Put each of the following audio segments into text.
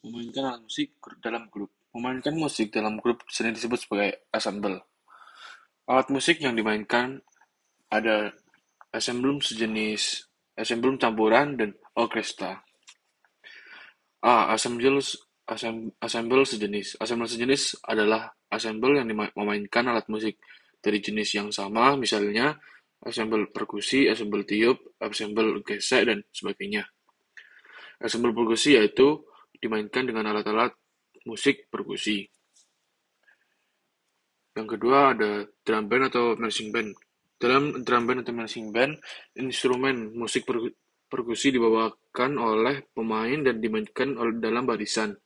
Memainkan alat musik dalam grup. Memainkan musik dalam grup sering disebut sebagai ensemble. Alat musik yang dimainkan ada ensemble sejenis, ensemble campuran, dan orkestra. A. Ensemble ensemble sejenis. Ensemble sejenis adalah ensemble yang memainkan alat musik dari jenis yang sama, misalnya ensemble perkusi, ensemble tiup, ensemble gesek, dan sebagainya. Ensemble perkusi yaitu dimainkan dengan alat-alat musik perkusi. Yang kedua ada drum band atau marching band. Dalam drum band atau marching band, instrumen musik perkusi dibawakan oleh pemain dan dimainkan dalam barisan.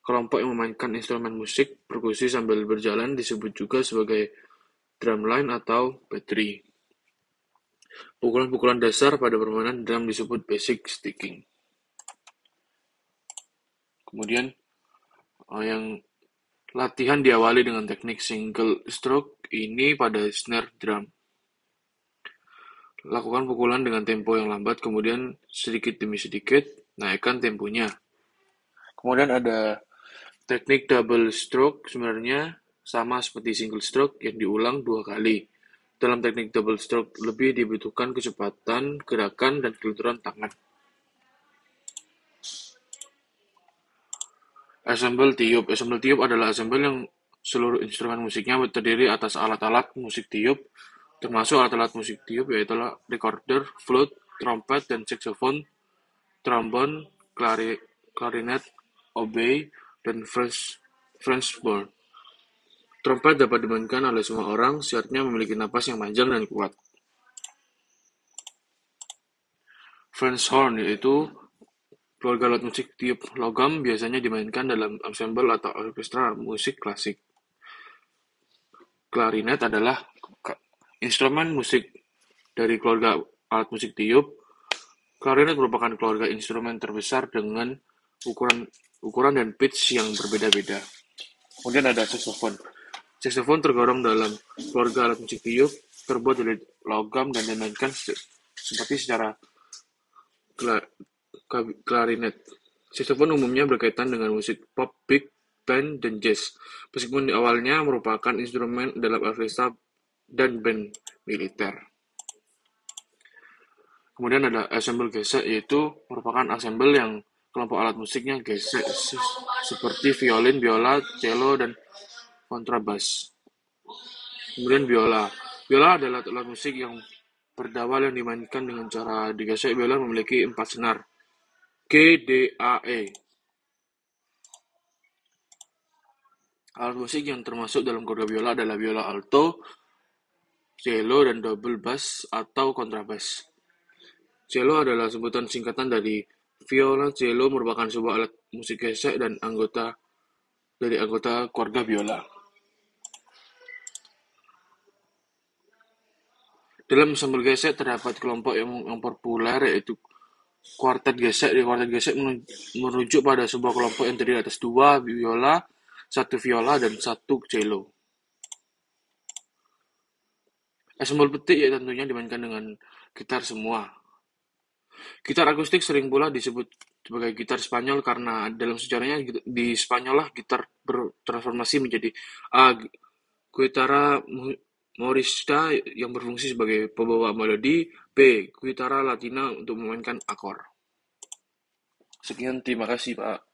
Kelompok yang memainkan instrumen musik perkusi sambil berjalan disebut juga sebagai drumline atau battery. Pukulan-pukulan dasar pada permainan drum disebut basic sticking. Kemudian uh, yang latihan diawali dengan teknik single stroke ini pada snare drum. Lakukan pukulan dengan tempo yang lambat, kemudian sedikit demi sedikit naikkan temponya. Kemudian ada teknik double stroke, sebenarnya sama seperti single stroke yang diulang dua kali. Dalam teknik double stroke lebih dibutuhkan kecepatan gerakan dan kelenturan tangan. Ensemble tiup. Ensemble tiup adalah ensemble yang seluruh instrumen musiknya terdiri atas alat-alat musik tiup, termasuk alat-alat musik tiup yaitu recorder, flute, trompet, dan saxophone, trombone, clarinet, oboe, dan French, French horn. Trompet dapat dimainkan oleh semua orang, syaratnya memiliki napas yang panjang dan kuat. French horn yaitu Keluarga alat musik tiup logam biasanya dimainkan dalam ensemble atau orkestra musik klasik. Klarinet adalah instrumen musik dari keluarga alat musik tiup. Klarinet merupakan keluarga instrumen terbesar dengan ukuran ukuran dan pitch yang berbeda-beda. Kemudian ada saxophone. Saxophone tergolong dalam keluarga alat musik tiup, terbuat dari logam dan dimainkan seperti secara klarinet. Saxophone umumnya berkaitan dengan musik pop, big band, dan jazz, meskipun awalnya merupakan instrumen dalam orkestra dan band militer. Kemudian ada ensemble gesek, yaitu merupakan ensemble yang kelompok alat musiknya gesek seperti violin, biola, cello, dan kontrabas. Kemudian biola. Biola adalah alat musik yang berdawal yang dimainkan dengan cara digesek. Biola memiliki empat senar. KDAE Alat musik yang termasuk dalam keluarga biola adalah biola alto, cello, dan double bass atau kontrabas. Cello adalah sebutan singkatan dari viola cello merupakan sebuah alat musik gesek dan anggota dari anggota keluarga biola. Dalam ensemble gesek terdapat kelompok yang, yang populer yaitu kuartet gesek di kuartet gesek merujuk pada sebuah kelompok yang terdiri atas dua biola, satu viola, dan satu cello. Ensemble petik ya tentunya dimainkan dengan gitar semua. Gitar akustik sering pula disebut sebagai gitar Spanyol karena dalam sejarahnya di Spanyol lah gitar bertransformasi menjadi uh, guitarra morista yang berfungsi sebagai pembawa melodi, B. Guitarra latina untuk memainkan akor. Sekian, terima kasih Pak.